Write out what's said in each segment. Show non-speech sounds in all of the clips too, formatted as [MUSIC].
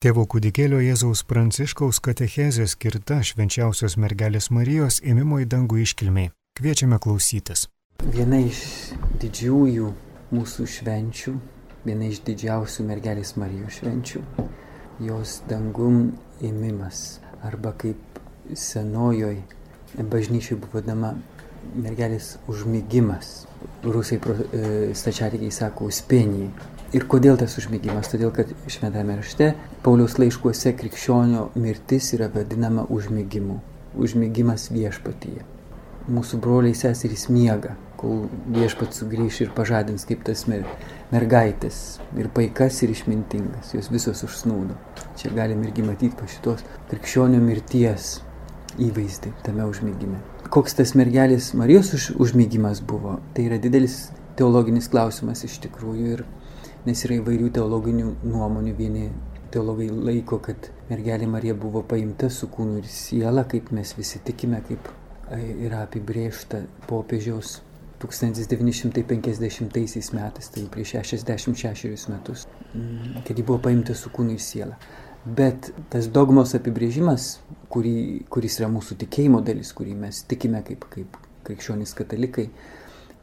Tėvo kūdikėlio Jėzaus Pranciškaus katechezė skirta švenčiausios mergelės Marijos ėmimo į dangų iškilmiai. Kviečiame klausytis. Viena iš didžiųjų mūsų švenčių, viena iš didžiausių mergelės Marijos švenčių - jos dangum ėmimas. Arba kaip senojoj bažnyčiai buvo vadinama mergelės užmygimas. Rusai e, stačiatikiai sako uspėnijai. Ir kodėl tas užmygimas? Todėl, kad šventame rašte Pauliaus laiškuose krikščionio mirtis yra vadinama užmygimu. Užmygimas viešpatyje. Mūsų broliai seserys miega, kol viešpat sugrįš ir pažadins kaip tas mer mergaitės. Ir paikas, ir išmintingas. Jos visos užsnūdo. Čia galim irgi matyti po šitos krikščionio mirties įvaizdį tame užmygime. Koks tas mergelės Marijos už, užmygimas buvo, tai yra didelis teologinis klausimas iš tikrųjų ir nes yra įvairių teologinių nuomonių. Vieni teologai laiko, kad mergelė Marija buvo paimta su kūnu ir siela, kaip mes visi tikime, kaip e, yra apibriešta popiežiaus 1950 metais, tai prieš 66 metus, mm, kad ji buvo paimta su kūnu ir siela. Bet tas dogmos apibrėžimas, kurį, kuris yra mūsų tikėjimo dalis, kurį mes tikime kaip, kaip krikščionys katalikai,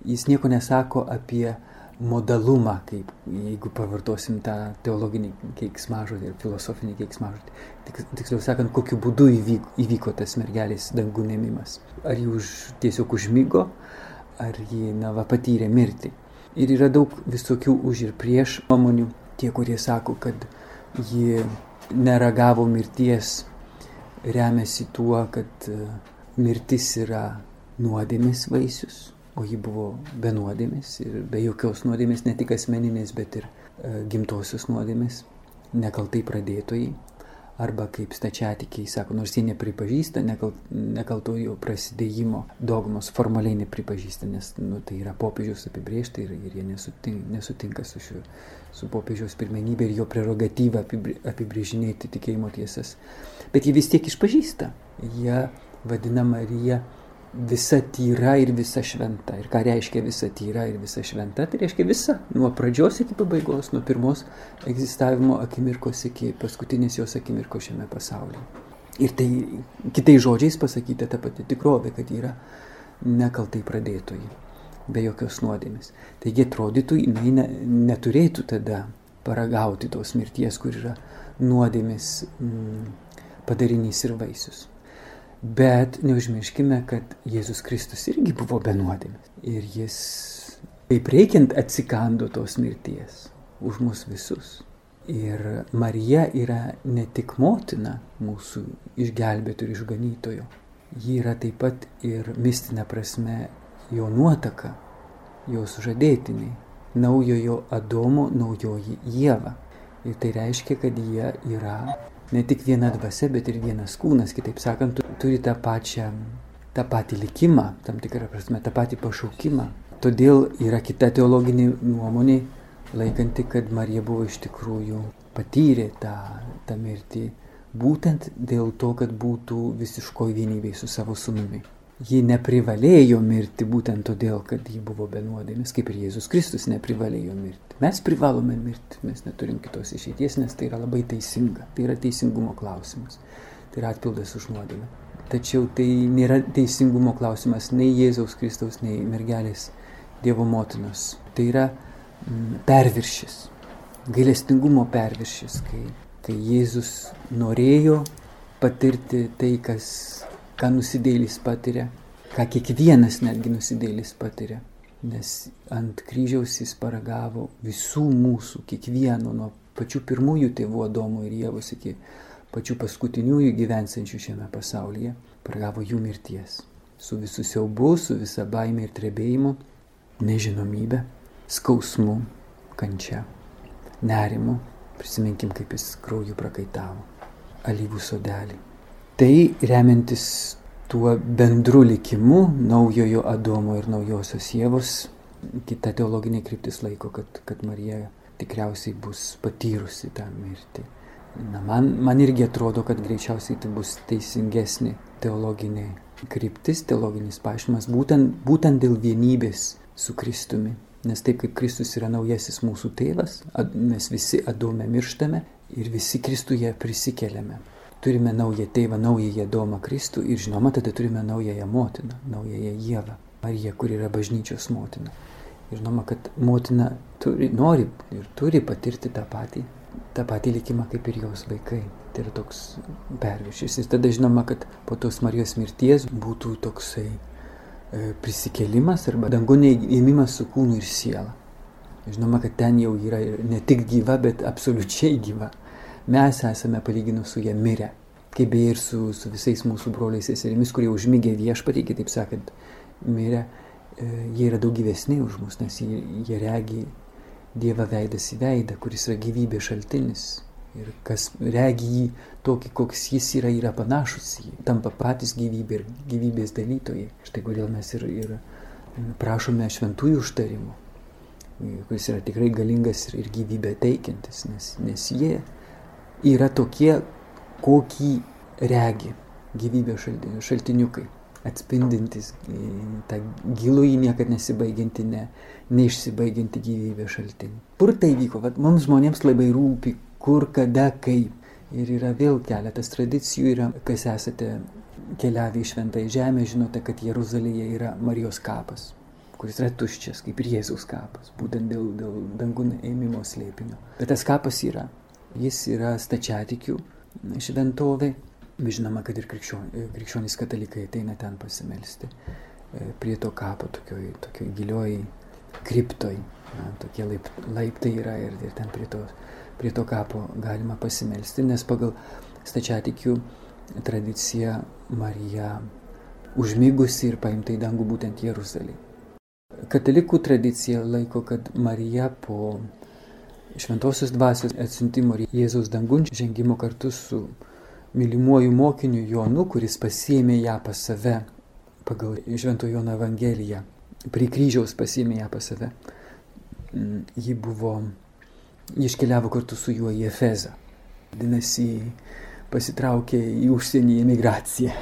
jis nieko nesako apie modalumą, kaip jeigu pavartosim tą teologinį keiksmažodį ir filosofinį keiksmažodį. Tik, tiksliau sakant, kokiu būdu įvyko, įvyko tas mergelės dangų nemimas. Ar ji už, tiesiog užmygo, ar ji nava patyrė mirtį. Ir yra daug visokių už ir prieš nuomonių. Tie, kurie sako, kad ji neragavo mirties, remiasi tuo, kad e, mirtis yra nuodėmis vaisius o ji buvo be nuodėmės ir be jokios nuodėmės, ne tik asmeninės, bet ir e, gimtosios nuodėmės, nekaltai pradėtojai, arba kaip stačiatikiai sako, nors jie nepripažįsta nekal, nekaltojo prasidėjimo dogmos, formaliai nepripažįsta, nes nu, tai yra popiežiaus apibriežta ir, ir jie nesutinka, nesutinka su, šiuo, su popiežiaus pirmenybė ir jo prerogatyva apibrėžinėti tikėjimo tiesas. Bet jie vis tiek išpažįsta. Jie vadina Mariją visa tyra ir visa šventa. Ir ką reiškia visa tyra ir visa šventa? Tai reiškia visa, nuo pradžios iki pabaigos, nuo pirmos egzistavimo akimirkos iki paskutinės jos akimirkos šiame pasaulyje. Ir tai kitais žodžiais pasakyta ta pati tikrovė, kad yra nekaltai pradėtojai, be jokios nuodėmės. Taigi atrodytų, jinai ne, neturėtų tada paragauti tos mirties, kur yra nuodėmės mm, padarinys ir vaisius. Bet neužmirškime, kad Jėzus Kristus irgi buvo benuodėmis. Ir jis, kaip reikiant, atsikando tos mirties už mus visus. Ir Marija yra ne tik motina mūsų išgelbėtojų ir išganytojo, ji yra taip pat ir mistinė prasme jo nuotaka, jo sužadėtiniai, naujojo Adomo, naujoji Jėva. Ir tai reiškia, kad jie yra ne tik viena dvasia, bet ir vienas kūnas, kitaip sakant, turi tą pačią, tą patį likimą, tam tikrą prasme, tą patį pašaukimą. Todėl yra kita teologinė nuomonė, laikanti, kad Marija buvo iš tikrųjų patyrė tą, tą mirtį būtent dėl to, kad būtų visiškoji vienybė su savo sunumi ji neprivalėjo mirti būtent todėl, kad ji buvo be nuodėmės, kaip ir Jėzus Kristus neprivalėjo mirti. Mes privalome mirti, mes neturim kitos išeities, nes tai yra labai teisinga, tai yra teisingumo klausimas, tai yra atpildas už nuodėmę. Tačiau tai nėra teisingumo klausimas nei Jėzaus Kristaus, nei mergelės Dievo motinos. Tai yra mm, perviršis, gailestingumo perviršis, kai, kai Jėzus norėjo patirti tai, kas ką nusidėlis patiria, ką kiekvienas netgi nusidėlis patiria. Nes ant kryžiaus jis paragavo visų mūsų, kiekvieno, nuo pačių pirmųjų tėvų Adomo ir Jėvos iki pačių paskutiniųjų gyvensančių šiame pasaulyje, paragavo jų mirties. Su visų siaubu, su visa baime ir trebėjimu, nežinomybė, skausmu, kančia, nerimu. Prisiminkim, kaip jis krauju prakaitavo. Alyvų sodelį. Tai remiantis tuo bendru likimu naujojo Adomo ir naujosios Jėvos, kita teologinė kryptis laiko, kad, kad Marija tikriausiai bus patyrusi tą mirtį. Na, man, man irgi atrodo, kad greičiausiai tai bus teisingesnė teologinė kryptis, teologinis paaiškinimas, būtent, būtent dėl vienybės su Kristumi. Nes taip kaip Kristus yra naujasis mūsų tėvas, mes visi Adome mirštame ir visi Kristuje prisikeliame. Turime naują tėvą, naująją domą Kristų ir žinoma, tada turime naująją motiną, naująją Jėvą, Mariją, kur yra bažnyčios motina. Ir žinoma, kad motina turi, nori ir turi patirti tą patį, tą patį likimą kaip ir jos vaikai. Tai yra toks perviršys. Ir tada žinoma, kad po tos Marijos mirties būtų toksai e, prisikėlimas arba dangu neįėmimas su kūnu ir siela. Žinoma, kad ten jau yra ne tik gyva, bet absoliučiai gyva. Mes esame palyginus su ją mirę. Kaip beje ir su, su visais mūsų broliais seserimis, kurie užmygė viešpatį, kitaip sakant, mirę, e, jie yra daug gyvesni už mus, nes jie, jie regi Dievą veidas į veidą, kuris yra gyvybės šaltinis. Ir kas regi jį tokį, koks jis yra, yra panašus į jį. Tampa patys gyvybė ir gyvybės dalytojai. Štai kodėl mes ir, ir prašome šventųjų užtarimų kuris yra tikrai galingas ir, ir gyvybę teikiantis, nes, nes jie yra tokie, kokį regi gyvybės šaltiniukai, atspindintis tą gilų į niekada nesibaigianti, ne, neišsibaigianti gyvybės šaltinį. Kur tai vyko? Vat mums žmonėms labai rūpi, kur, kada, kaip. Ir yra vėl keletas tradicijų, yra, kas esate keliavę į šventąją žemę, žinote, kad Jeruzalėje yra Marijos kapas kuris yra tuščias, kaip ir Jėzaus kapas, būtent dėl, dėl dangun ėmimo slėpinio. Bet tas kapas yra. Jis yra stačiatikių šventovė. Žinoma, kad ir krikščionys katalikai ateina ten pasimelsti. E, prie to kapo, tokioj, tokioj gilioj kriptoj. Na, tokie laip, laiptai yra ir, ir ten prie to, prie to kapo galima pasimelsti, nes pagal stačiatikių tradiciją Marija užmygusi ir paimta į dangų būtent Jeruzalėje. Katalikų tradicija laiko, kad Marija po šventosios dvasios atsiuntimo Jėzaus dangun žengimo kartu su mylimuoju mokiniu Jonu, kuris pasiemė ją pas save pagal Švento Jono Evangeliją, prie kryžiaus pasiemė ją pas save. Mm, ji buvo, ji iškeliavo kartu su juo į Efezą. Vadinasi, pasitraukė į užsienį emigraciją.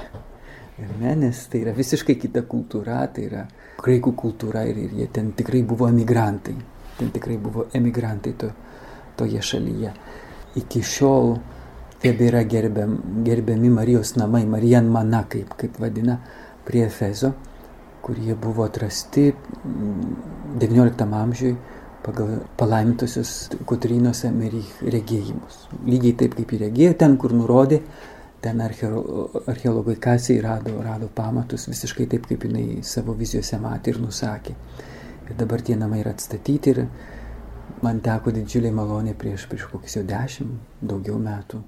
Ne, nes tai yra visiškai kita kultūra, tai yra graikų kultūra ir, ir jie ten tikrai buvo emigrantai. Ten tikrai buvo emigrantai to, toje šalyje. Iki šiol tebėra gerbiam, gerbiami Marijos namai, Marijan Mana, kaip, kaip vadina, prie Efezo, kurie buvo atrasti XIX amžiui pagal palaimintusius Kotrynos Emerich regėjimus. Lygiai taip kaip ir regėjo, ten, kur nurodė, ten archeologai kasiai rado, rado pamatus visiškai taip, kaip jinai savo vizijose matė ir nusakė. Ir dabar tie namai yra atstatyti ir man teko didžiuliai malonė prieš, prieš kokius jau dešimt, daugiau metų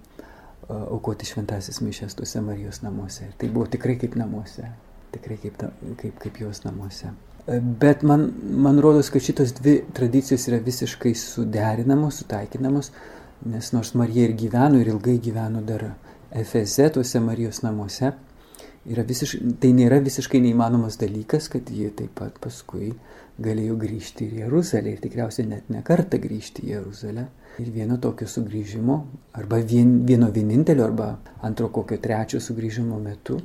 aukoti šventasis mišęs tuose Marijos namuose. Ir tai buvo tikrai kaip namuose, tikrai kaip, kaip, kaip jos namuose. Bet man, man rodos, kad šitos dvi tradicijos yra visiškai suderinamos, sutaikinamos, nes nors Marija ir gyveno ir ilgai gyveno dar Efeze, tuose Marijos namuose, visiš, tai nėra visiškai neįmanomas dalykas, kad jie taip pat paskui galėjo grįžti į Jeruzalę ir tikriausiai net ne kartą grįžti į Jeruzalę. Ir vieno tokio sugrįžimo, arba vien, vieno vienintelio, arba antro kokio trečio sugrįžimo metu,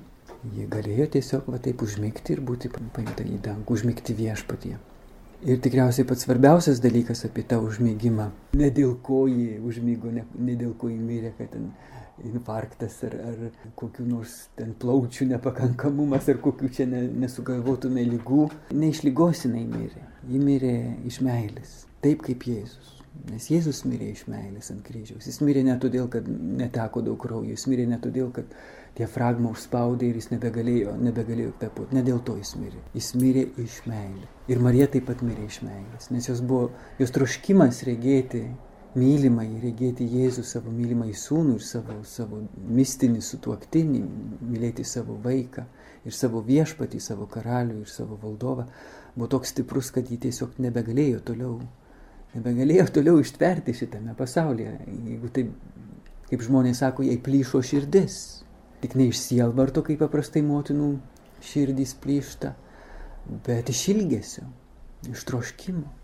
jie galėjo tiesiog va taip užmygti ir būti paimta į dangų, užmygti viešpatie. Ir tikriausiai pats svarbiausias dalykas apie tą užmygimą, ne dėl ko jį užmygo, ne, ne dėl ko jį mirė, kad ten infarktas ar, ar kokiu nors ten plaučių nepakankamumas ar kokiu čia ne, nesugalvotume lygų. Ne iš lygos jinai mirė, ji mirė iš meilės, taip kaip Jėzus. Nes Jėzus mirė iš meilės ant kryžiaus. Jis mirė ne todėl, kad neteko daug kraujo, jis mirė ne todėl, kad diafragmą užspaudė ir jis nebegalėjo, nebegalėjo kvepuoti. Ne dėl to jis mirė. Jis mirė iš meilės. Ir Marija taip pat mirė iš meilės, nes jos buvo, jos troškimas regėti mylimąjį, regėti Jėzų savo mylimąjį sūnų ir savo, savo mistinį sutuoktinį, mylėti savo vaiką ir savo viešpatį, savo karalių ir savo valdovą, buvo toks stiprus, kad jį tiesiog nebegalėjo toliau, nebegalėjo toliau ištverti šitame pasaulyje. Jeigu taip, kaip žmonės sako, jai plyšo širdis, tik ne iš sielvarto, kaip paprastai motinų širdys plyšta, bet iš ilgesio, iš troškimo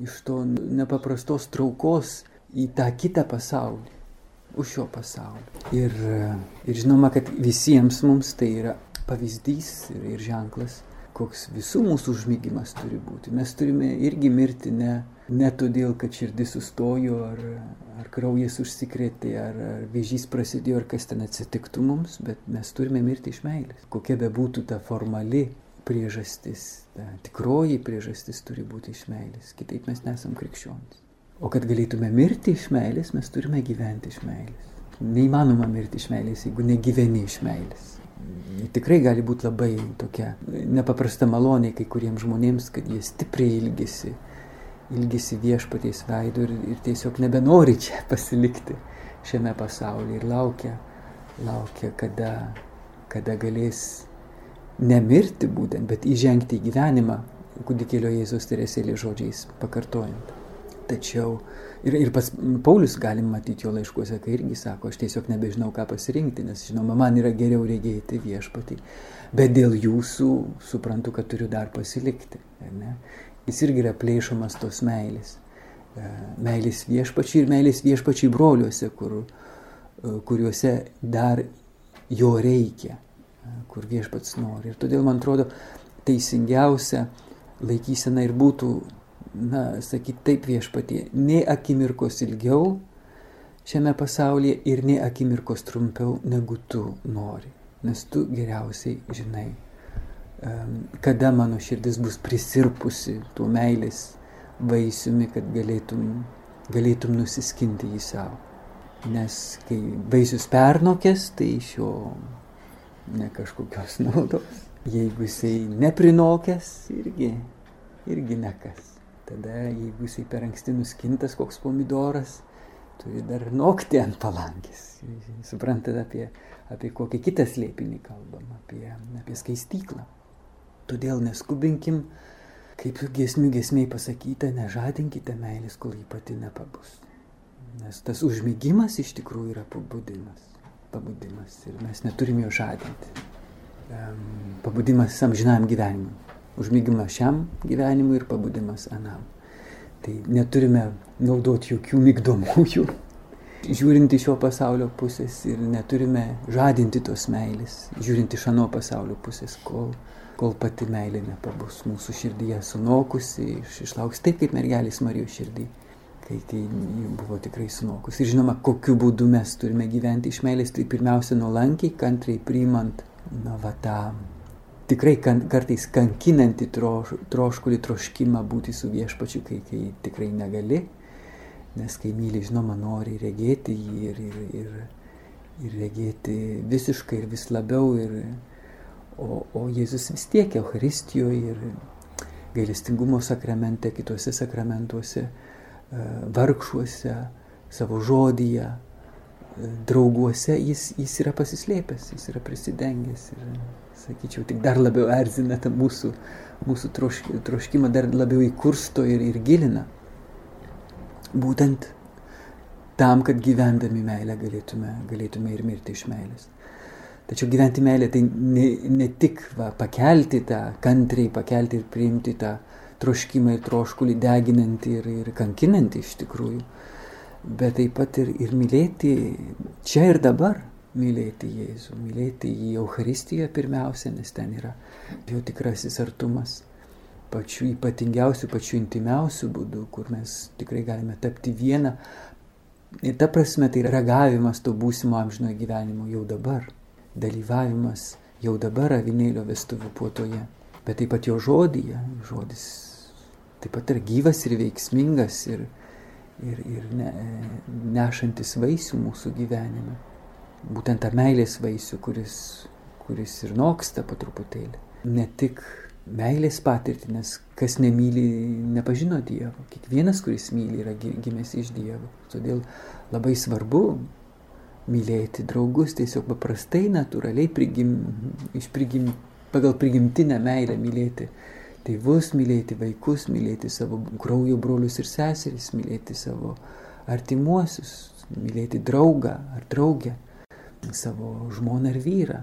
iš to nepaprastos traukos į tą kitą pasaulį, už šio pasaulio. Ir, ir žinoma, kad visiems mums tai yra pavyzdys ir, ir ženklas, koks visų mūsų užmygimas turi būti. Mes turime irgi mirti ne, ne todėl, kad širdis sustojo, ar, ar kraujas užsikrėtė, ar, ar vėžys prasidėjo, ar kas ten atsitiktų mums, bet mes turime mirti iš meilės. Kokia be būtų ta formali priežastis, ta tikroji priežastis turi būti iš meilės, kitaip mes nesam krikščionys. O kad galėtume mirti iš meilės, mes turime gyventi iš meilės. Neįmanoma mirti iš meilės, jeigu negyveni iš meilės. Tikrai gali būti labai tokia nepaprasta malonė kai kuriems žmonėms, kad jie stipriai ilgisi, ilgisi viešpaties veidų ir, ir tiesiog nebenori čia [LAUGHS] pasilikti šiame pasaulyje ir laukia, laukia, kada, kada galės nemirti būtent, bet įžengti į gyvenimą, kūdikėlio Jėzus Teresėlės žodžiais pakartojant. Tačiau ir, ir pas Paulius galim matyti jo laiškuose, kai irgi sako, aš tiesiog nebežinau, ką pasirinkti, nes žinoma, man yra geriau regėti viešpatį, bet dėl jūsų suprantu, kad turiu dar pasilikti. Ne? Jis irgi yra plėšomas tos meilės. E, meilės viešpačiai ir meilės viešpačiai broliuose, kur, e, kuriuose dar jo reikia, kur viešpats nori. Ir todėl man atrodo teisingiausia laikysena ir būtų na, sakyti taip viešpatie, nei akimirkos ilgiau šiame pasaulyje ir nei akimirkos trumpiau, negu tu nori. Nes tu geriausiai žinai, kada mano širdis bus prisirpusi tuo meilės vaisiumi, kad galėtum, galėtum nusiskinti jį savo. Nes kai vaisius pernokės, tai iš jo ne kažkokios naudos. Jeigu jisai neprinokęs, irgi, irgi nekas. Tada, jeigu jisai per anksti nuskintas koks pomidoras, turi dar nokti ant palankės. Suprantate, apie, apie kokį kitą slėpinį kalbam, apie, apie skaistyklą. Todėl neskubinkim, kaip gesmių gesmiai pasakyta, nežadinkite meilės, kol jį pati nepabus. Nes tas užmygimas iš tikrųjų yra pabudimas. Pabudimas ir mes neturim jo žadinti. Pabudimas amžinam gyvenimui užmygimas šiam gyvenimui ir pabudimas anam. Tai neturime naudoti jokių mygdomųjų, žiūrint iš šio pasaulio pusės ir neturime žadinti tos meilės, žiūrint iš ano pasaulio pusės, kol, kol pati meilė nepabus mūsų širdyje sunokusi, iš, išlauks taip kaip mergelis Marijos širdį, kai, kai buvo tikrai sunokus. Ir žinoma, kokiu būdu mes turime gyventi iš meilės, tai pirmiausia nuolankiai, kantriai priimant, na, va tą tikrai kan, kartais kankinantį troš, troškulį, troškimą būti su viešpačiu, kai, kai tikrai negali, nes kai myli, žinoma, nori regėti jį ir, ir, ir, ir regėti visiškai ir vis labiau, ir, o, o Jėzus vis tiek Euharistijoje ir gailestingumo sakramente, kituose sakramentuose, vargšuose, savo žodyje, drauguose, jis, jis yra pasislėpęs, jis yra prisidengęs. Ir, sakyčiau, tik dar labiau erzina tą mūsų, mūsų trošk, troškimą, dar labiau įkursto ir, ir gilina. Būtent tam, kad gyvendami meilę galėtume, galėtume ir mirti iš meilės. Tačiau gyventi meilę tai ne, ne tik va, pakelti tą kantriai, pakelti ir priimti tą troškimą ir troškulį deginantį ir, ir kankinantį iš tikrųjų, bet taip pat ir, ir mylėti čia ir dabar mylėti Jėzų, mylėti jį Euharistiją pirmiausia, nes ten yra jo tikrasis artumas, pačiu ypatingiausiu, pačiu intimiausiu būdu, kur mes tikrai galime tapti vieną. Ir ta prasme tai ragavimas to būsimo amžinojo gyvenimo jau dabar, dalyvavimas jau dabar avinėlio vestuvių puotoje, bet taip pat jo žodyje, žodis taip pat yra gyvas ir veiksmingas ir, ir, ir ne, nešantis vaisių mūsų gyvenime būtent tą meilės vaisių, kuris, kuris ir noksta po truputėlį. Ne tik meilės patirtį, nes kas nemyli, nepažino Dievo. Kiekvienas, kuris myli, yra gimęs iš Dievo. Todėl labai svarbu mylėti draugus tiesiog paprastai, natūraliai, prigim, prigim, pagal prigimtinę meilę mylėti tėvus, mylėti vaikus, mylėti savo kraujo brolius ir seseris, mylėti savo artimuosius, mylėti draugą ar draugę savo žmoną ir vyrą.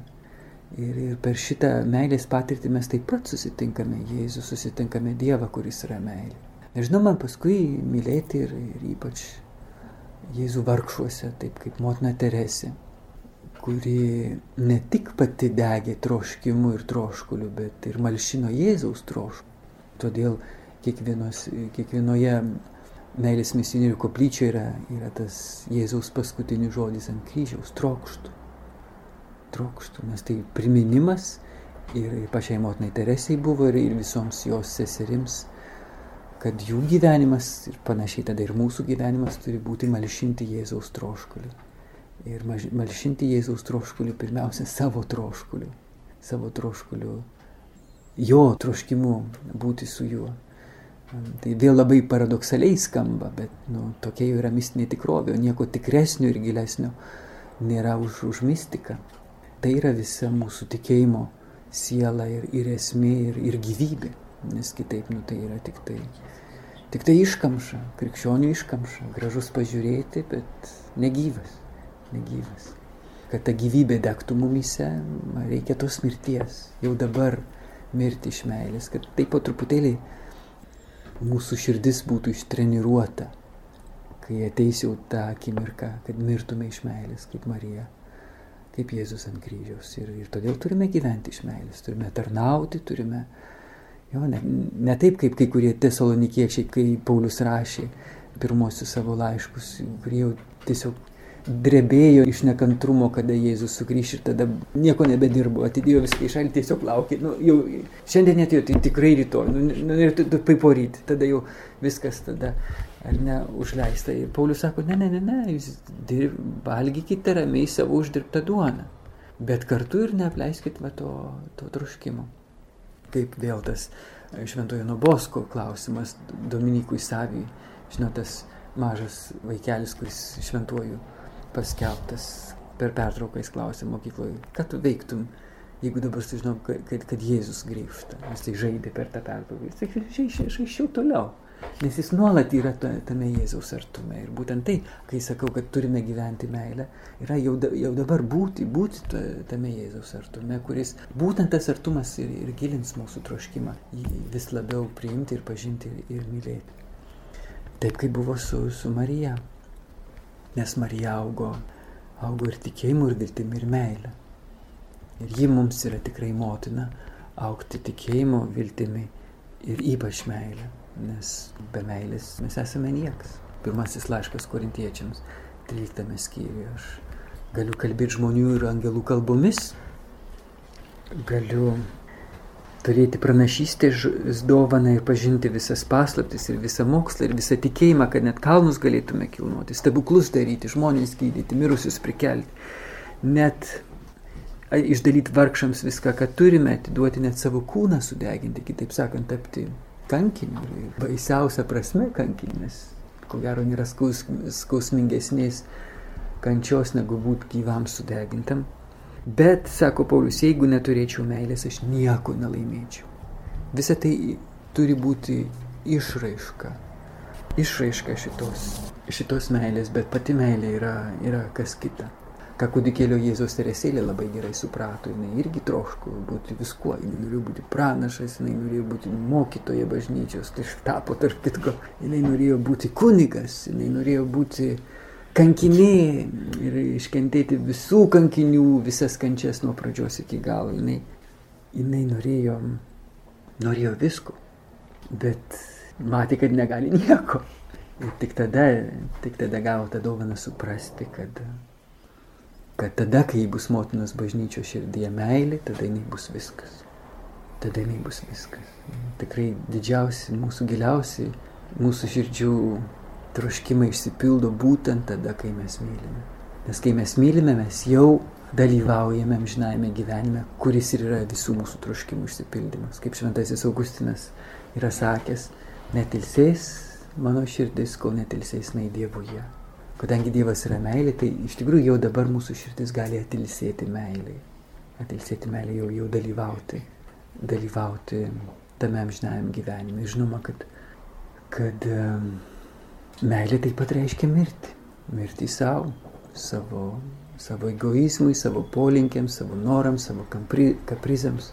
Ir, ir per šitą meilės patirtį mes taip pat susitinkame Jėzų, susitinkame Dievą, kuris yra meilė. Nežinau, man paskui mylėti ir, ir ypač Jėzų vargšuose, taip kaip motina Teresė, kuri ne tik pati degė troškimu ir troškuliu, bet ir malšino Jėzaus troškulį. Todėl kiekvienos, kiekvienoje meilės misionierių koplyčioje yra, yra tas Jėzaus paskutinis žodis ant kryžiaus - trokštų. Trokštų, nes tai priminimas ir pačiai motinai Teresiai buvo ir, ir visoms jos seserims, kad jų gyvenimas ir panašiai tada ir mūsų gyvenimas turi būti malšinti Jėzaus troškulį. Ir malšinti Jėzaus troškulį pirmiausia savo troškuliu, savo troškuliu, jo troškimu būti su juo. Tai vėl labai paradoksaliai skamba, bet nu, tokia jau yra mistinė tikrovė, o nieko tikresnio ir gilesnio nėra už, už mistiką. Tai yra visa mūsų tikėjimo siela ir, ir esmė ir, ir gyvybė, nes kitaip nu, tai yra tik tai, tik tai iškamša, krikščionių iškamša, gražus pažiūrėti, bet negyvas, negyvas. Kad ta gyvybė degtų mumise, reikia tos mirties, jau dabar mirti iš meilės, kad taip po truputėlį mūsų širdis būtų ištreniruota, kai ateis jau tą akimirką, kad mirtume iš meilės, kaip Marija, kaip Jėzus ant kryžiaus. Ir, ir todėl turime gyventi iš meilės, turime tarnauti, turime, jo, ne, ne taip kaip kai kurie tesalonikiečiai, kai Paulius rašė pirmosius savo laiškus, kurie jau tiesiog drebėjo iš nekantrumo, kada Jėzus sugrįš ir tada nieko nebedirbo, atidėjo viską į šalį, tiesiog laukė. Nu, jau, šiandien atėjo, tai tikrai rytoj, nu, nu, ir tai paiporyti, tada jau viskas tada, ar ne, užleista. Ir Paulius sako, ne, ne, ne, ne, jūs dirb, valgykite ramiai savo uždirbtą duoną, bet kartu ir neapleiskit va to, to troškimo. Kaip vėl tas šventojo Nobosko klausimas Dominikui Savijui, žinot, tas mažas vaikelis, kuris šventuoju paskelbtas per pertrauką jis klausė mokykloje, ką tu veiktum, jeigu dabar sužinom, kad, kad Jėzus grįžta. Jis tai žaidė per tą pertrauką. Jis tai žaiščiau toliau. Nes jis nuolat yra tame Jėzaus artume. Ir būtent tai, kai sakau, kad turime gyventi meilę, yra jau, da, jau dabar būti, būti tame Jėzaus artume, kuris būtent tas artumas ir, ir gilins mūsų troškimą vis labiau priimti ir pažinti ir, ir mylėti. Taip kaip buvo su, su Marija nes Marija augo, augo ir tikėjimu, ir viltimi, ir meilė. Ir ji mums yra tikrai motina aukti tikėjimu, viltimi ir ypač meilė, nes be meilės mes esame niekas. Pirmasis laiškas korintiečiams, 13 skyriuje. Aš galiu kalbėti žmonių ir angelų kalbomis, galiu turėti pranašystės dovaną ir pažinti visas paslaptis ir visą mokslą ir visą tikėjimą, kad net kalnus galėtume kilnoti, stebuklus daryti, žmonės gydyti, mirusius prikelti, net išdalyti vargšams viską, ką turime, atiduoti net savo kūną sudeginti, kitaip sakant, tapti kankiniu. Baisiausia prasme kankiniu, nes ko gero nėra skaus, skausmingesnės kančios negu būti gyvam sudegintam. Bet, sako Paulius, jeigu neturėčiau meilės, aš nieko nelaimėčiau. Visą tai turi būti išraiška. Išraiška šitos, šitos meilės, bet pati meilė yra, yra kas kita. Ką kūdikėlio Jėzos Teresėlė labai gerai suprato, jinai irgi troško būti viskuo, jinai norėjo būti pranašas, jinai norėjo būti mokytoja bažnyčios, tai tapo tarp kitko, jinai norėjo būti kunigas, jinai norėjo būti uh, kankinė ir iškentėti visų kankinių, visas kančias nuo pradžios iki galo. Jinai, jinai norėjo, norėjo visko, bet matė, kad negali nieko. Ir tik tada, tik tada gavo tą dovaną suprasti, kad, kad tada, kai bus motinos bažnyčios širdyje meilė, tada jinai bus viskas. Tada jinai bus viskas. Tikrai didžiausi, mūsų giliausi, mūsų širdžių troškimai išsipildo būtent tada, kai mes mylime. Nes kai mes mylime, mes jau dalyvaujame amžinajame gyvenime, kuris ir yra visų mūsų troškimų išsipildymas. Kaip šventasis Augustinas yra sakęs, netilsės mano širdis, kol netilsės nai Dievuje. Kadangi Dievas yra meilė, tai iš tikrųjų jau dabar mūsų širdis gali atilsėti meiliai. Atilsėti meiliai jau, jau dalyvauti, dalyvauti tame amžinajame gyvenime. Žinoma, kad, kad um, Meilė taip pat reiškia mirti. Mirti savo, savo, savo egoizmui, savo polinkiams, savo norams, savo kapri, kaprizams.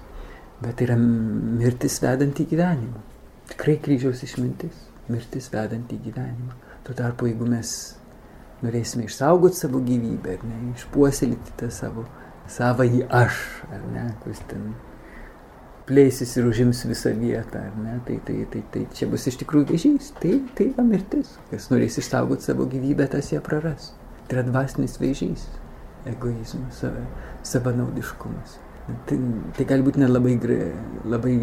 Bet tai yra mirtis vedant į gyvenimą. Tikrai kryžiaus išmintis. Mirtis vedant į gyvenimą. Tuo tarpu, jeigu mes norėsime išsaugoti savo gyvybę, ne, išpuoselėti tą savo savąjį aš, ar ne, kuris ten plėsis ir užims visą vietą, ar ne, tai, tai, tai, tai čia bus iš tikrųjų vėžys, tai, tai yra mirtis, kas norės išsaugoti savo gyvybę, tas ją praras. Tai yra dvasinis vėžys, egoizmas, savanaudiškumas. Tai, tai gali būti nelabai labai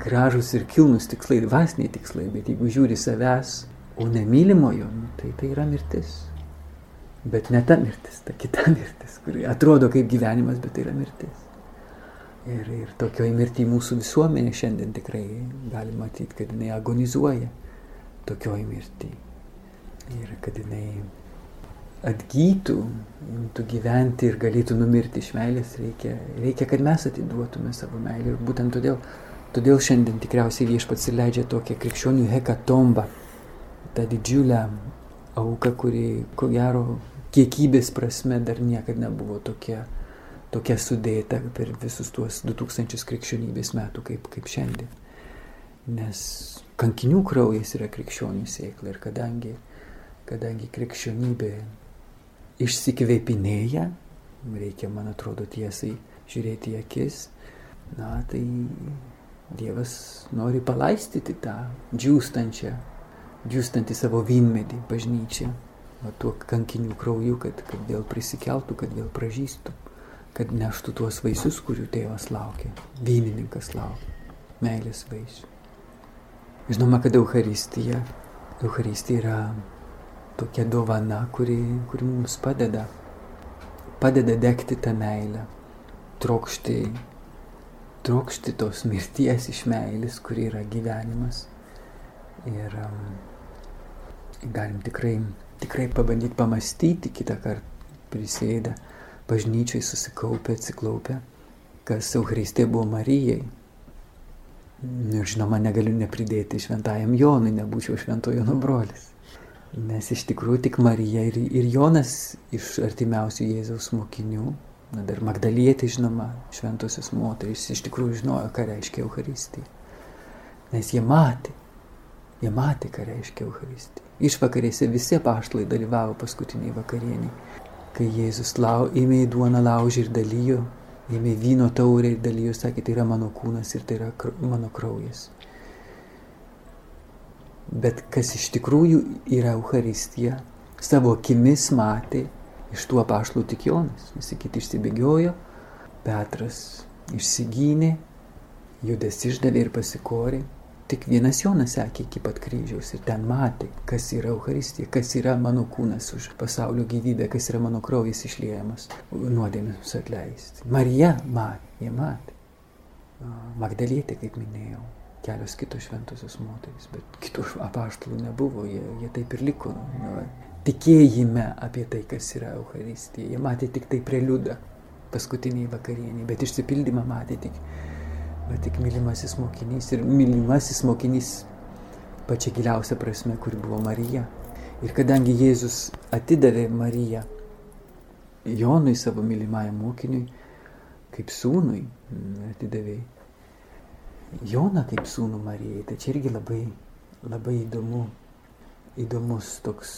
gražus ir kilnus tikslai, dvasiniai tikslai, bet jeigu žiūri savęs, o nemylimojo, nu, tai tai yra mirtis. Bet ne ta mirtis, ta kita mirtis, kuri atrodo kaip gyvenimas, bet tai yra mirtis. Ir, ir tokioj mirti mūsų visuomenė šiandien tikrai gali matyti, kad jinai agonizuoja tokioj mirti. Ir kad jinai atgytų, imtų gyventi ir galėtų numirti iš meilės, reikia, reikia kad mes atiduotume savo meilę. Ir būtent todėl, todėl šiandien tikriausiai viešpats įleidžia tokią krikščionių hekatombą, tą didžiulę auką, kuri, ko gero, kiekybės prasme dar niekada nebuvo tokia, tokia sudėta per visus tuos 2000 krikščionybės metų kaip, kaip šiandien. Nes kankinių kraujas yra krikščionių sėkla ir kadangi, kadangi krikščionybė išsikvėpinėja, reikia, man atrodo, tiesai žiūrėti į akis, na tai Dievas nori palaistyti tą džiūstančią, džiūstantį savo vynmedį bažnyčią, va tuo kankinių krauju, kad, kad vėl prisikeltų, kad vėl pražystų, kad neštų tuos vaisius, kurių tėvas laukia, vynininkas laukia, meilės vaisių. Žinoma, kad Euharistija, Euharistija yra tokia dovana, kuri, kuri mums padeda, padeda degti tą meilę, trokšti, trokšti tos mirties iš meilės, kuri yra gyvenimas. Ir um, galim tikrai, tikrai pabandyti pamastyti kitą kartą prisėdę, bažnyčiai susikaupę, atsiklaupę, kas Euharistė buvo Marijai. Ir žinoma, negaliu nepridėti šventajam Jonui, nebūčiau šventojo Jono brolis. Nes iš tikrųjų tik Marija ir, ir Jonas iš artimiausių Jėzaus mokinių, na dar Magdalietė žinoma, šventosios moterys, iš tikrųjų žinojo, ką reiškia Euharistija. Nes jie matė, jie matė, ką reiškia Euharistija. Išvakarėse visi paštlai dalyvavo paskutiniai vakarieniai, kai Jėzus lau, ėmė duoną laužį ir dalyjo, ėmė vyno taurę ir dalyjo, sakė, tai yra mano kūnas ir tai yra mano kraujas. Bet kas iš tikrųjų yra Euharistija, savo akimis matė iš tų apaštlų tik Jonas. Visi kiti išsibėgiojo, Petras išsigynė, Judas išdavė ir pasikorė. Tik vienas Jonas sekė iki pat kryžiaus ir ten matė, kas yra Euharistija, kas yra mano kūnas už pasaulio gyvybę, kas yra mano kraujas išliejamas, nuodėmės atleisti. Marija matė, jie matė. Magdalietė, kaip minėjau, kelios kitos šventosios moterys, bet kitų apaštalų nebuvo, jie, jie taip ir liko. Nu, tikėjime apie tai, kas yra Euharistija. Jie matė tik tai preliudą paskutiniai vakarieniai, bet išsipildymą matė tik, va, tik mylimasis mokinys ir mylimasis mokinys pačia giliausia prasme, kur buvo Marija. Ir kadangi Jėzus atidavė Mariją Jonui savo mylimajam mokiniui, kaip sūnui, atidavė Joną kaip sūnų Marijai. Tai čia irgi labai, labai įdomu, įdomus toks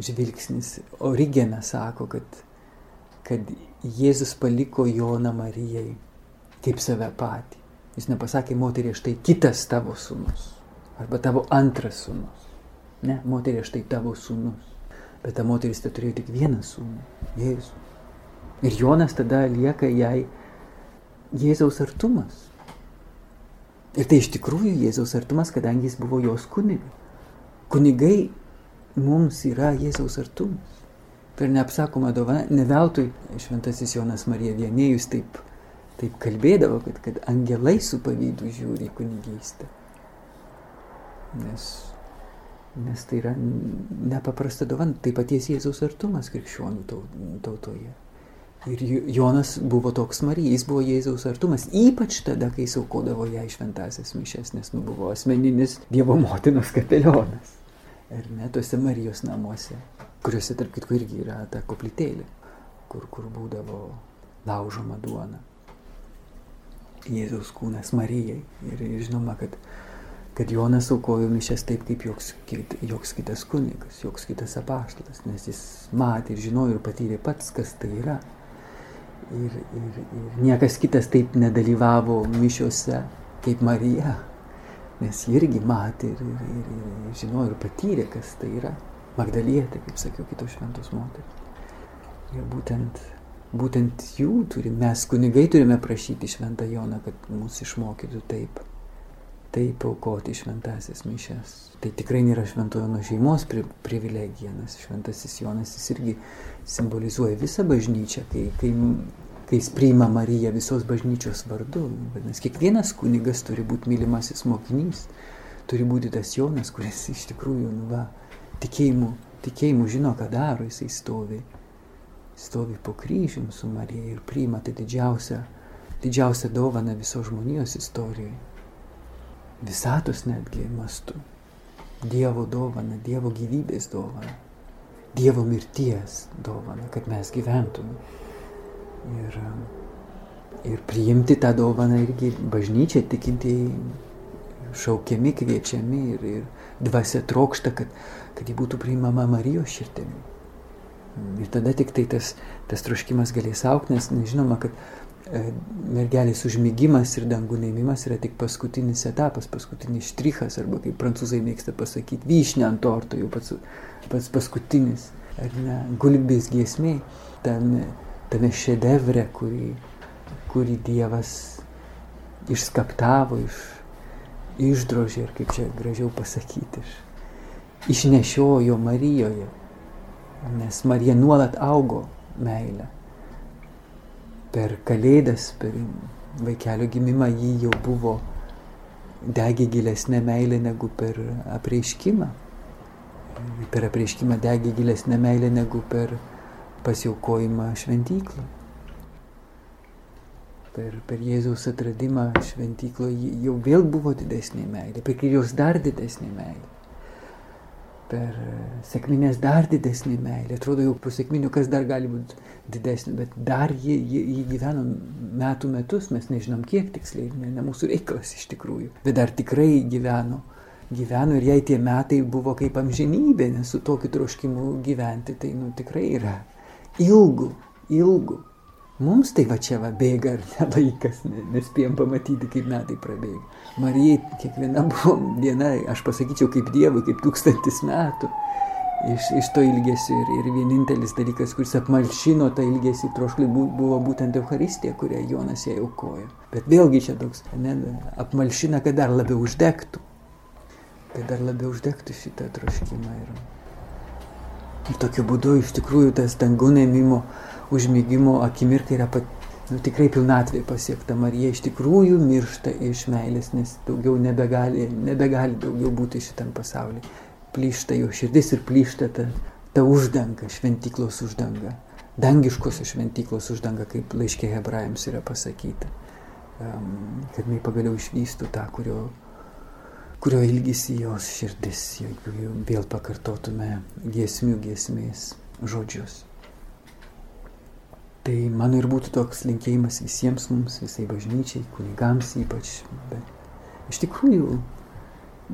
žvilgsnis. Origenas sako, kad, kad Jėzus paliko Joną Marijai kaip save patį. Jis nepasakė moteriai, štai kitas tavo sūnus. Arba tavo antras sūnus. Ne, moteriai, štai tavo sūnus. Bet ta moteris tai turėjo tik vieną sūnų - Jėzų. Ir Jonas tada lieka jai Jėzaus artumas. Ir tai iš tikrųjų Jėzaus artumas, kadangi jis buvo jos kunigas. Kunigai mums yra Jėzaus artumas. Per neapsakomą dovaną, ne veltui šventasis Jonas Marija Vienėjus taip, taip kalbėdavo, kad, kad angelai su pavydu žiūri į kunigystę. Nes, nes tai yra nepaprasta dovana, tai paties Jėzaus artumas krikščionių tautoje. Ir Jonas buvo toks Marija, jis buvo Jėzaus artumas, ypač tada, kai jis aukodavo ją šventasias mišes, nes nu buvo asmeninis Dievo motinos kapelionas. Ir net tuose Marijos namuose, kuriuose tarp kitko irgi yra ta koplytėlė, kur, kur būdavo laužoma duona. Jėzaus kūnas Marijai. Ir žinoma, kad kad Jonas aukojo mišes taip, kaip joks, joks kitas kunigas, joks kitas apaštalas, nes jis matė ir žinojo ir patyrė pats, kas tai yra. Ir, ir, ir niekas kitas taip nedalyvavo mišiuose kaip Marija, nes ji irgi matė ir, ir, ir, ir žinojo ir patyrė, kas tai yra. Magdalietė, kaip sakiau, kitos šventos moteris. Ir būtent, būtent jų turime, mes kunigai turime prašyti šventą Joną, kad mūsų išmokytų taip taip aukoti šventasias mišes. Tai tikrai nėra šventojo nuo šeimos pri, privilegija, nes šventasis Jonas jis irgi simbolizuoja visą bažnyčią, kai, kai, kai jis priima Mariją visos bažnyčios vardu. Vadinasi, kiekvienas kunigas turi būti mylimasis mokinys, turi būti tas Jonas, kuris iš tikrųjų, nu va, tikėjimu, tikėjimu žino, ką daro, jisai stovi, stovi po kryžium su Marija ir priima tai didžiausią, didžiausią dovaną viso žmonijos istorijoje visatos netgi mastu. Dievo dovana, Dievo gyvybės dovana, Dievo mirties dovana, kad mes gyventume. Ir, ir priimti tą dovaną irgi bažnyčia tikintieji šaukiami, kviečiami ir, ir dvasia trokšta, kad, kad ji būtų priimama Marijos širdimi. Ir tada tik tai tas, tas troškimas galės aukti, nes nežinoma, kad E, mergelės užmygimas ir dangų neimimas yra tik paskutinis etapas, paskutinis štrichas, arba kaip prancūzai mėgsta pasakyti, vyšnė ant torto, jau pats, pats paskutinis, ar ne, gulbės giesmė, tame, tame šedevre, kurį, kurį Dievas išskaptavo, iš, išdrožė, ir kaip čia gražiau pasakyti, iš, išnešiojo Marijoje, nes Marija nuolat augo meilę per kalėdas, per vaikelio gimimą jį jau buvo degė gilesnė meilė negu per apreiškimą. Per apreiškimą degė gilesnė meilė negu per pasiaukojimą šventyklą. Per, per Jėzaus atradimą šventyklo jau vėl buvo didesnė meilė, per kryžiaus dar didesnė meilė per sėkminės dar didesnį meilę. Atrodo, jau po sėkminių kas dar gali būti didesnė, bet dar jį, jį, jį gyveno metų metus, mes nežinom kiek tiksliai, ne, ne mūsų reikalas iš tikrųjų, bet dar tikrai gyveno. Gyveno ir jai tie metai buvo kaip amžinybė, nes su tokiu troškimu gyventi tai nu, tikrai yra ilgu, ilgu. Mums tai va čia va bėga ar ne laikas, nespėjom pamatyti, kaip metai prabėga. Marijai kiekviena buvo diena, aš pasakyčiau, kaip Dievui, kaip tūkstantis metų. Iš, iš to ilgesio ir, ir vienintelis dalykas, kuris apmalšino tą ilgesį trošklį, buvo būtent Euharistija, kurią Jonas jai aukojo. Bet vėlgi čia toks, ne, apmalšina, kad dar labiau uždegtų. Kad dar labiau uždegtų šitą troškimą. Ir, ir tokiu būdu iš tikrųjų tas dangų nemimo užmygimo akimirka yra pat, nu, tikrai pilnatvė pasiekta. Marija iš tikrųjų miršta iš meilės, nes daugiau nebegali, nebegali daugiau būti šitam pasaulyje. Plyšta jo širdis ir plyšta ta, ta uždanga, šventyklos uždanga. Dangiškosios šventyklos uždanga, kaip laiškė hebrajams yra pasakyta. Um, kad jinai pagaliau išvystų tą, kurio, kurio ilgisi jos širdis, jeigu vėl pakartotume giesmių giesmės žodžius. Tai mano ir būtų toks linkėjimas visiems mums, visai bažnyčiai, kunigams ypač, bet iš tikrųjų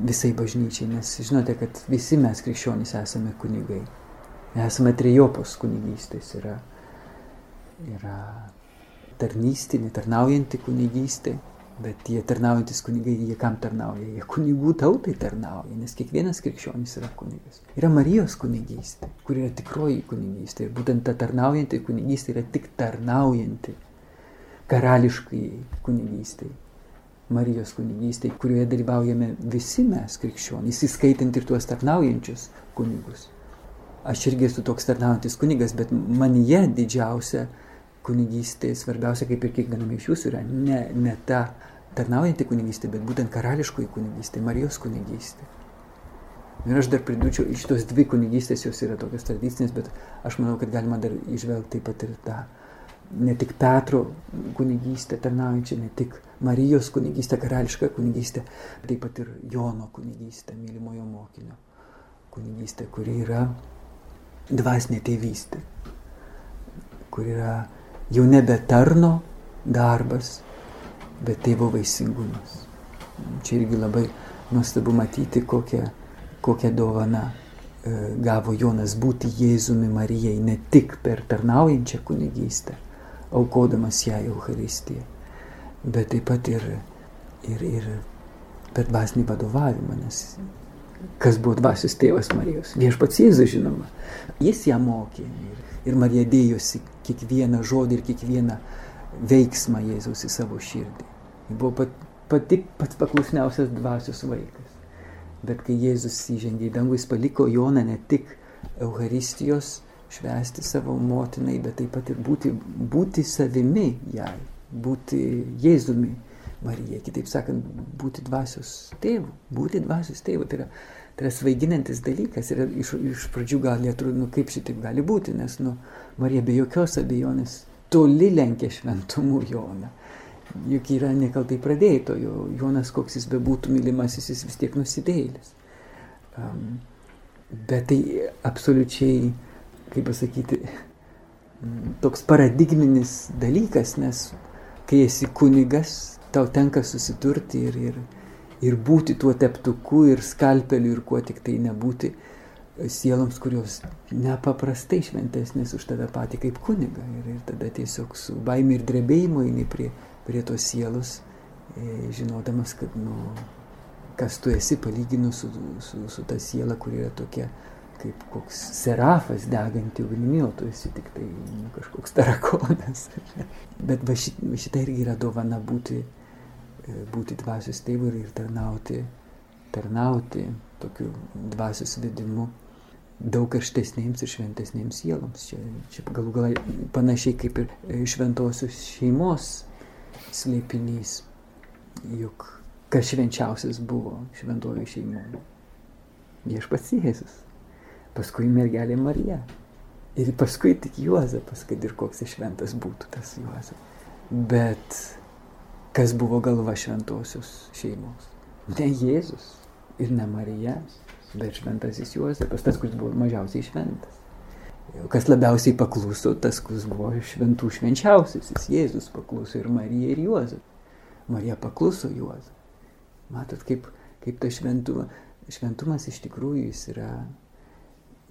visai bažnyčiai, nes žinote, kad visi mes krikščionys esame kunigai. Esame trijopos kunigystės. Yra, yra tarnystinė, tarnaujanti kunigystė, Bet tie tarnaujantis kunigai, jie kam tarnauja? Jie kunigų tautai tarnauja, nes kiekvienas krikščionis yra kunigas. Yra Marijos kunigystė, kur yra tikroji kunigystė. Ir būtent ta tarnaujanti kunigystė yra tik tarnaujanti karališkai kunigystė. Marijos kunigystė, kurioje dalyvaujame visi mes krikščionys, įskaitant ir tuos tarnaujančius kunigus. Aš irgi esu toks tarnaujantis kunigas, bet manyje didžiausia kunigystė, svarbiausia kaip ir kiekviename iš jūsų yra ne, ne ta tarnaujanti kunigystė, bet būtent karališkoji kunigystė, Marijos kunigystė. Ir aš dar pridūčiau, iš tos dvi kunigystės jos yra tokios tradicinės, bet aš manau, kad galima dar išvelgti taip pat ir tą ne tik Petro kunigystę tarnaujančią, ne tik Marijos kunigystę, karališką kunigystę, taip pat ir Jono kunigystę, mylimojo mokinio kunigystę, kuri yra dvasinė tėvystė, kur yra jau nebe tarno darbas, bet tėvo vaisingumas. Čia irgi labai, nuostabu matyti, kokią, kokią dovaną e, gavo Jonas būti Jėzumi Marijai ne tik per tarnaujančią kunigystę, aukodamas ją Euharistiją, bet taip pat ir, ir, ir per dvasinį vadovavimą, nes kas buvo dvasios tėvas Marijos? Viešpats Jėzus žinoma. Jis ją mokė ir, ir Marija dėjosi kiekvieną žodį ir kiekvieną veiksmą Jėzaus į savo širdį. Ji buvo pat, pati pats paklusniausias dvasios vaikas. Bet kai Jėzus įžengė į dangų, jis paliko Joną ne tik Euharistijos švęsti savo motinai, bet taip pat ir būti, būti savimi jai, būti Jėzumi Marija, kitaip sakant, būti dvasios tėvu, būti dvasios tėvu. Tai yra, tai yra svaiginantis dalykas ir iš, iš pradžių gali atrodyti, nu kaip šitaip gali būti, nes nu, Marija be jokios abejonės toli lenkia šventumų Joną. Juk yra nekaltai pradėtojo, Jonas koks jis bebūtų mylimasis, jis vis tiek nusidėlis. Um, bet tai absoliučiai, kaip pasakyti, toks paradigminis dalykas, nes kai esi kunigas, tau tenka susiturti ir, ir, ir būti tuo teptuku ir skalpeliu ir kuo tik tai nebūti sieloms, kurios nepaprastai šventesnės už tave patį kaip kuniga. Ir, ir tada tiesiog su baime ir drebėjimu eini prie, prie tos sielos, e, žinodamas, kad, nu, kas tu esi palyginus su, su, su ta siela, kuri yra tokia kaip koks serafas deganti ugnimi, o tu esi tik tai nu, kažkoks tarakonas. [LAUGHS] Bet va šit, šitą irgi yra dovana būti būti dvasios tėvu ir tarnauti, tarnauti tokiu dvasios vedimu daug karštesnėms ir šventesnėms sieloms. Čia, čia galų galai panašiai kaip ir e, šventosios šeimos slėpinys. Juk kas švenčiausias buvo šventojo šeimoje? Viešpats Jėzus. Paskui mergelė Marija. Ir paskui tik Juozapas, kad ir koks šventas būtų tas Juozapas. Bet kas buvo galva šventosios šeimos. Ne Jėzus ir ne Marija, bet šventasis Juozapas, tas, kuris buvo mažiausiai šventas. Kas labiausiai pakluso, tas, kuris buvo šventų švenčiausiasis. Jėzus pakluso ir Marija, ir Juozapas. Marija pakluso Juozapas. Matot, kaip, kaip tas šventumas, šventumas iš tikrųjų jis yra,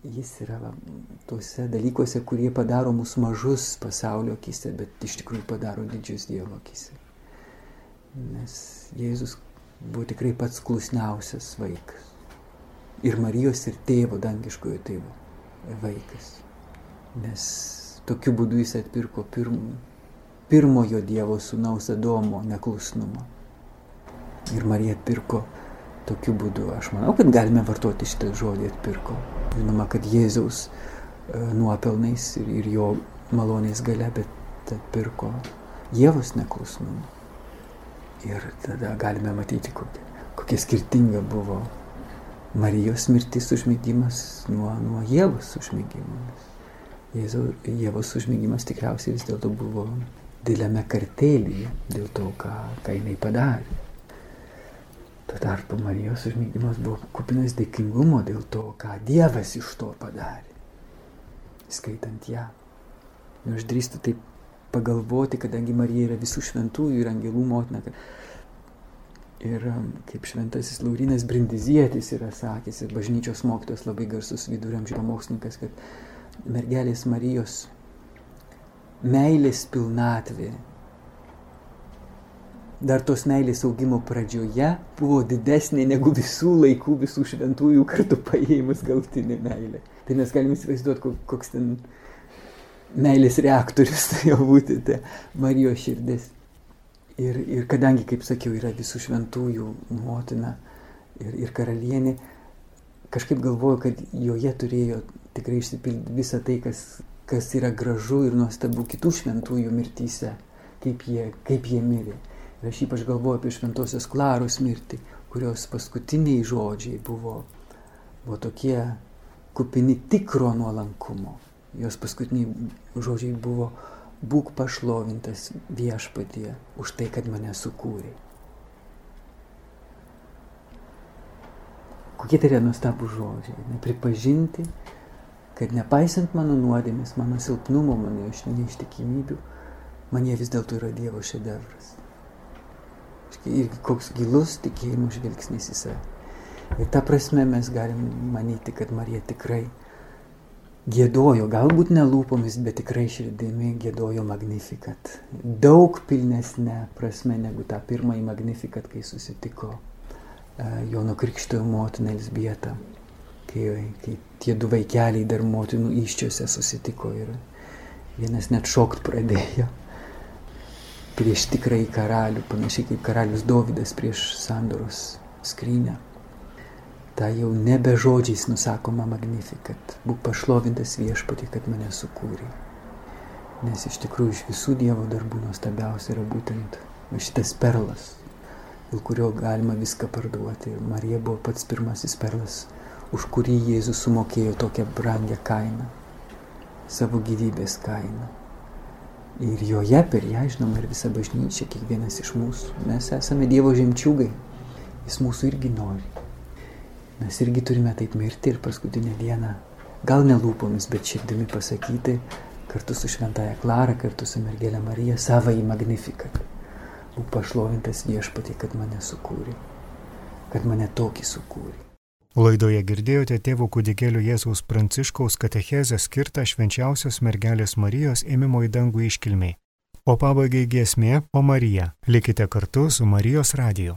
jis yra va, tuose dalykuose, kurie padaro mus mažus pasaulio akise, bet iš tikrųjų padaro didžius Dievo akise. Nes Jėzus buvo tikrai pats klusniausias vaikas. Ir Marijos ir tėvo, dangiškojo tėvo vaikas. Nes tokiu būdu jis atpirko pirm, pirmojo Dievo sūnaus Adomo neklusnumą. Ir Marija atpirko tokiu būdu. Aš manau, kad galime vartoti šitą žodį atpirko. Žinoma, kad Jėzaus e, nuopelnais ir, ir jo malonės gale, bet atpirko Dievos neklusnumą. Ir tada galime matyti, kokia, kokia skirtinga buvo Marijos mirtis užmėgimas nuo, nuo Jėvos užmėgimas. Jėvos užmėgimas tikriausiai vis dėlto buvo dideliame kartėlyje dėl to, ką, ką jinai padarė. Tuo tarpu Marijos užmėgimas buvo kupinas dėkingumo dėl to, ką Dievas iš to padarė, skaitant ją. Nu, aš drįstu taip pagalvoti, kadangi Marija yra visų šventųjų ir angelų motina. Ir um, kaip šventasis Laurinas Brindizietis yra sakęs, ir bažnyčios mokytos labai garsus viduramžių pamokslininkas, kad mergelės Marijos meilės pilnatvė dar tos meilės augimo pradžioje buvo didesnė negu visų laikų, visų šventųjų kartu paėmus galtinė meilė. Tai mes galime įsivaizduoti, koks ten meilės reaktorius turėjo būti ta Marijos širdis. Ir, ir kadangi, kaip sakiau, yra visų šventųjų motina ir, ir karalienė, kažkaip galvoju, kad joje turėjo tikrai išsipildyti visą tai, kas, kas yra gražu ir nuostabu kitų šventųjų mirtyse, kaip jie, kaip jie mirė. Ir aš ypač galvoju apie šventosios Klaros mirtį, kurios paskutiniai žodžiai buvo, buvo tokie kupini tikro nuolankumo jos paskutiniai žodžiai buvo būk pašlovintas viešpatie už tai, kad mane sukūrė. Kokie tai yra nuostabų žodžiai. Nepripažinti, kad nepaisant mano nuodėmės, mano silpnumo, mano neištikimybių, man jie vis dėlto yra Dievo šedevras. Ir koks gilus tikėjimo žvilgsnis į save. Ir ta prasme mes galim manyti, kad Marija tikrai gėdojo, galbūt ne lūpomis, bet tikrai širdimi gėdojo Magnificat. Daug pilnesnė prasme negu tą pirmąjį Magnificat, kai susitiko uh, Jono Krikštojo motina Elsbieta, kai, kai tie du vaikeliai dar motinų iščiose susitiko ir vienas net šokt pradėjo prieš tikrąjį karalių, panašiai kaip karalius Dovydas prieš sandoros skrynę. Ta jau nebe žodžiais nusakoma magnifikat. Būk pašlovintas viešpatį, kad mane sukūrė. Nes iš tikrųjų iš visų Dievo darbų nuostabiausia yra būtent šitas perlas, dėl kurio galima viską parduoti. Marija buvo pats pirmasis perlas, už kurį Jėzus sumokėjo tokią brangią kainą, savo gyvybės kainą. Ir joje per ją, žinoma, ir visa bažnyčia, kiekvienas iš mūsų. Mes esame Dievo žemčiugai. Jis mūsų irgi nori. Mes irgi turime taip mirti ir paskutinę dieną, gal ne lūpomis, bet širdimi pasakyti, kartu su Šventaja Klara, kartu su Mergelė Marija, savo į magnifikat. Būk pašlovintas viešpatį, kad mane sukūrė. Kad mane tokį sukūrė. Laidoje girdėjote tėvų kūdikėlių Jėzaus Pranciškaus katechezę skirtą švenčiausios mergelės Marijos ėmimo į dangų iškilmiai. O pabaigai giesmė po Mariją. Likite kartu su Marijos radiju.